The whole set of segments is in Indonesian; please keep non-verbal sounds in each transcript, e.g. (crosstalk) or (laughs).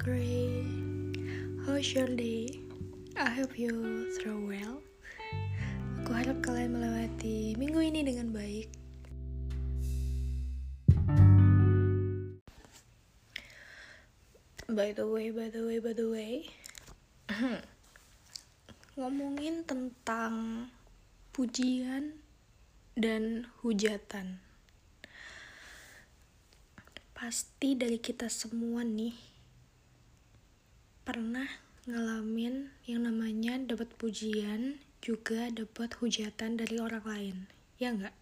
Gray. How's your day? I hope you throw well. Aku harap kalian melewati minggu ini dengan baik. By the way, by the way, by the way. (clears throat) Ngomongin tentang pujian dan hujatan. Pasti dari kita semua nih pernah ngalamin yang namanya dapat pujian juga dapat hujatan dari orang lain. Ya enggak?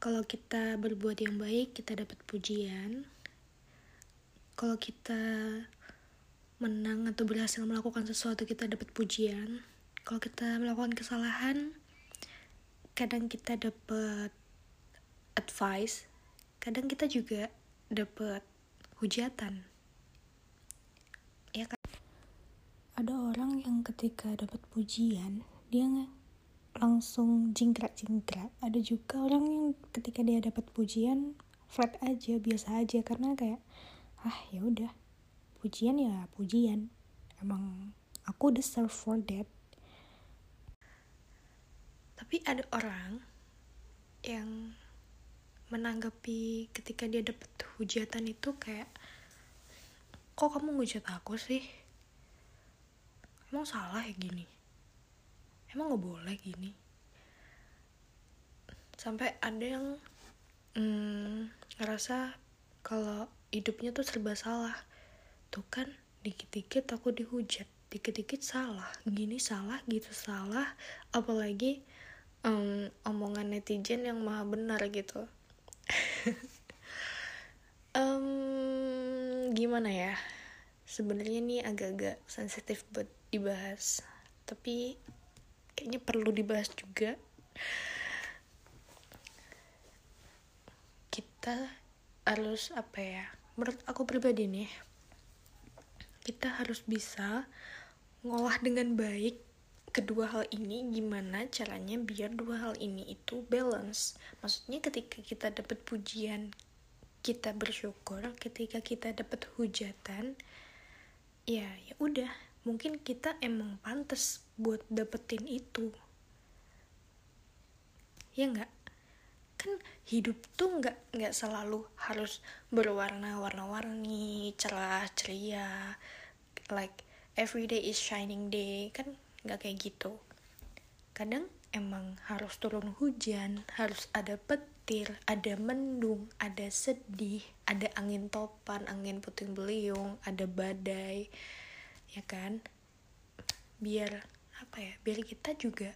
Kalau kita berbuat yang baik, kita dapat pujian. Kalau kita menang atau berhasil melakukan sesuatu, kita dapat pujian. Kalau kita melakukan kesalahan, kadang kita dapat advice, kadang kita juga dapat hujatan. Ya kan? Ada orang yang ketika dapat pujian, dia langsung jingkrak-jingkrak. Ada juga orang yang ketika dia dapat pujian flat aja, biasa aja. Karena kayak ah ya udah pujian ya pujian. Emang aku deserve for that. Tapi ada orang yang menanggapi ketika dia dapat hujatan itu kayak kok kamu ngujat aku sih emang salah ya gini? Emang nggak boleh gini? Sampai ada yang hmm, ngerasa kalau hidupnya tuh serba salah. Tuh kan dikit-dikit aku dihujat dikit-dikit salah. Gini salah gitu salah. Apalagi um, omongan netizen yang maha benar gitu. (laughs) Um, gimana ya? Sebenarnya nih agak-agak sensitif buat dibahas. Tapi kayaknya perlu dibahas juga. Kita harus apa ya? Menurut aku pribadi nih kita harus bisa ngolah dengan baik kedua hal ini gimana caranya biar dua hal ini itu balance. Maksudnya ketika kita dapat pujian kita bersyukur. Ketika kita dapat hujatan ya ya udah mungkin kita emang pantas buat dapetin itu. Ya nggak? Kan hidup tuh nggak nggak selalu harus berwarna warna-warni cerah ceria like every day is shining day kan nggak kayak gitu. Kadang emang harus turun hujan harus ada petir ada mendung ada sedih ada angin topan angin puting beliung ada badai ya kan? Biar apa ya biar kita juga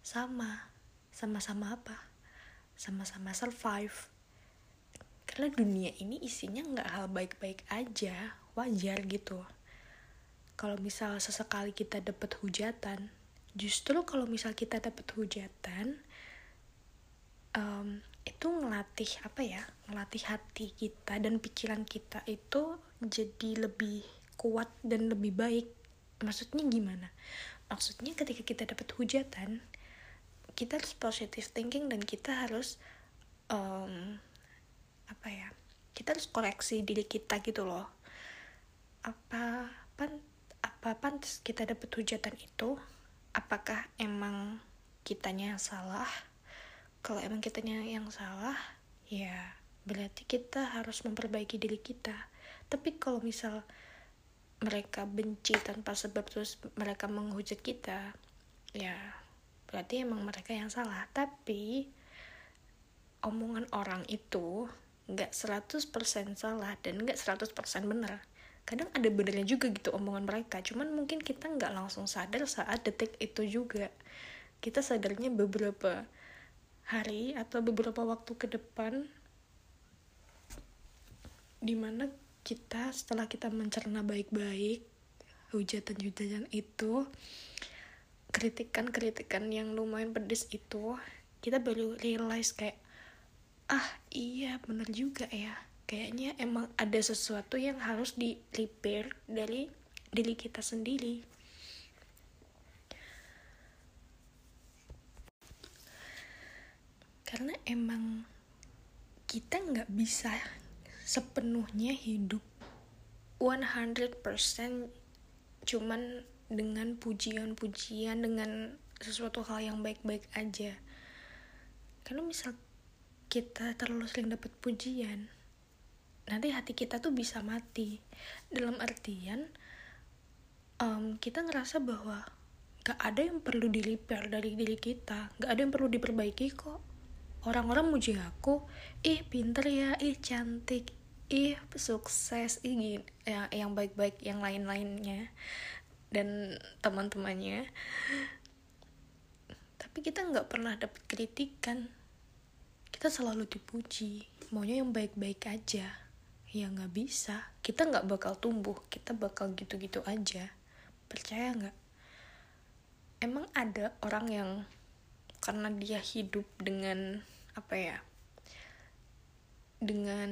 sama. Sama-sama apa? Sama-sama survive. Karena dunia ini isinya nggak hal baik-baik aja wajar gitu. Kalau misal sesekali kita dapat hujatan justru kalau misal kita dapat hujatan um, itu ngelatih apa ya ngelatih hati kita dan pikiran kita itu jadi lebih kuat dan lebih baik. Maksudnya gimana? Maksudnya ketika kita dapat hujatan kita harus positive thinking dan kita harus um, apa ya kita harus koreksi diri kita gitu loh. Apa pan apa pantas kita dapat hujatan itu? Apakah emang kitanya yang salah? Kalau emang kitanya yang salah ya berarti kita harus memperbaiki diri kita. Tapi kalau misal mereka benci tanpa sebab terus mereka menghujat kita. Ya berarti emang mereka yang salah. Tapi omongan orang itu nggak 100% salah dan nggak 100% benar. Kadang ada benernya juga gitu omongan mereka. Cuman mungkin kita nggak langsung sadar saat detik itu juga. Kita sadarnya beberapa hari atau beberapa waktu ke depan di mana kita setelah kita mencerna baik-baik hujatan-hujatan itu kritikan-kritikan yang lumayan pedes itu kita baru realize kayak ah iya bener juga ya. Kayaknya emang ada sesuatu yang harus di repair dari diri kita sendiri. Karena emang kita nggak bisa sepenuhnya hidup. 100% cuman dengan pujian-pujian dengan sesuatu hal yang baik-baik aja. Kalau misal kita terlalu sering dapat pujian nanti hati kita tuh bisa mati. Dalam artian um, kita ngerasa bahwa gak ada yang perlu dilipir dari diri kita gak ada yang perlu diperbaiki kok. Orang-orang muji aku ih pinter ya ih cantik ih sukses. Ih gini ya, yang baik-baik yang lain-lainnya. Dan teman-temannya. Tapi kita nggak pernah dapat kritikan. Kita selalu dipuji. Maunya yang baik-baik aja. Ya nggak bisa. Kita nggak bakal tumbuh. Kita bakal gitu-gitu aja. Percaya nggak? Emang ada orang yang karena dia hidup dengan apa ya dengan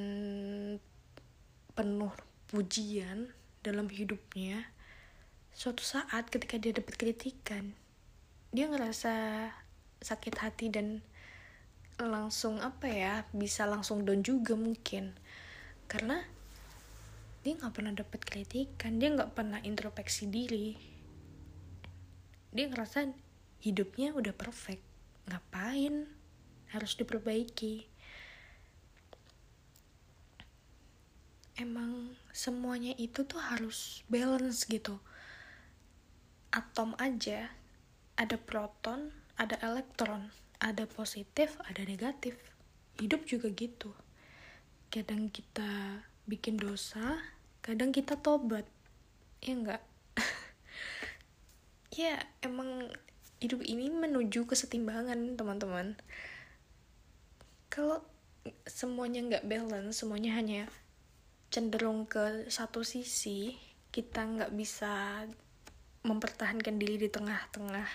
penuh pujian dalam hidupnya suatu saat ketika dia dapat kritikan dia ngerasa sakit hati dan langsung apa ya bisa langsung down juga mungkin. Karena dia nggak pernah dapat kritikan dia nggak pernah introspeksi diri. Dia ngerasa hidupnya udah perfect. Ngapain harus diperbaiki emang semuanya itu tuh harus balance gitu. Atom aja ada proton ada elektron ada positif ada negatif. Hidup juga gitu. Kadang kita bikin dosa kadang kita tobat. Ya enggak (laughs) ya emang hidup ini menuju kesetimbangan teman-teman. Kalau semuanya nggak balance semuanya hanya cenderung ke satu sisi kita nggak bisa mempertahankan diri di tengah-tengah.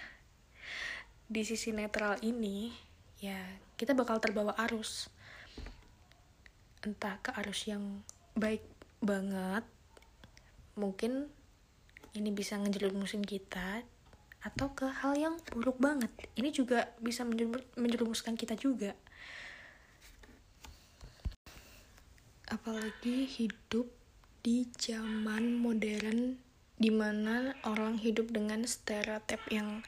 Di sisi netral ini ya kita bakal terbawa arus. Entah ke arus yang baik banget mungkin ini bisa ngejerumuskan kita atau ke hal yang buruk banget. Ini juga bisa menjerumuskan kita juga apalagi hidup di zaman modern di mana orang hidup dengan stereotip yang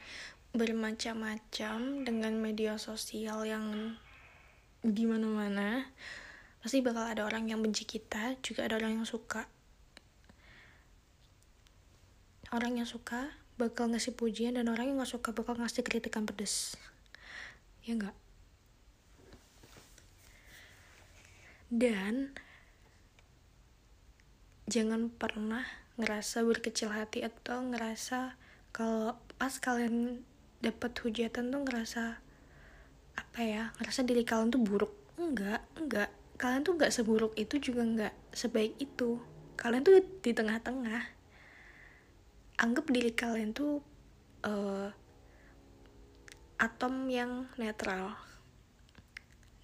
bermacam-macam dengan media sosial yang di mana-mana pasti bakal ada orang yang benci kita juga ada orang yang suka. Orang yang suka bakal ngasih pujian dan orang yang gak suka bakal ngasih kritikan pedes. Ya enggak dan jangan pernah ngerasa berkecil hati atau ngerasa kalau pas kalian dapat hujatan tuh ngerasa apa ya ngerasa diri kalian tuh buruk. Enggak enggak. Kalian tuh nggak seburuk itu juga nggak sebaik itu. Kalian tuh di tengah-tengah. Anggap diri kalian tuh uh, atom yang netral.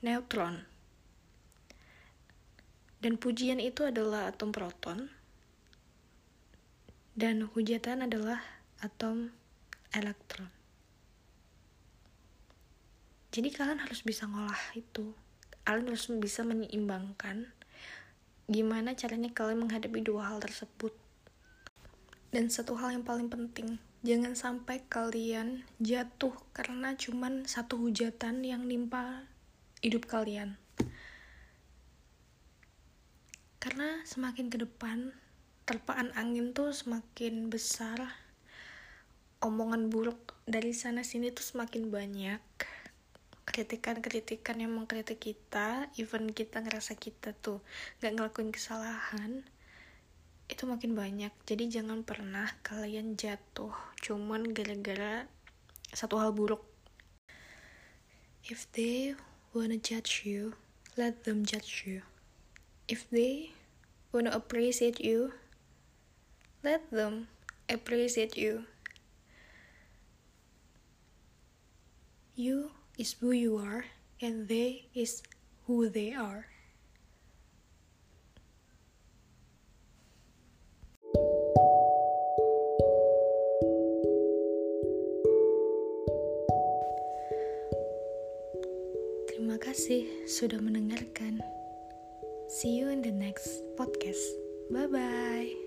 Neutron dan pujian itu adalah atom proton. Dan hujatan adalah atom elektron. Jadi kalian harus bisa ngolah itu. Kalian harus bisa menyeimbangkan gimana caranya kalian menghadapi dua hal tersebut. Dan satu hal yang paling penting, jangan sampai kalian jatuh karena cuman satu hujatan yang nimpa hidup kalian karena semakin ke depan terpaan angin tuh semakin besar. Omongan buruk dari sana sini tuh semakin banyak. Kritikan-kritikan yang mengkritik kita even kita ngerasa kita tuh gak ngelakuin kesalahan itu makin banyak. Jadi jangan pernah kalian jatuh cuman gara-gara satu hal buruk. If they wanna judge you let them judge you if they wanna appreciate you, let them appreciate you. You is who you are, and they is who they are. Terima kasih sudah mendengarkan. See you in the next podcast. bye bye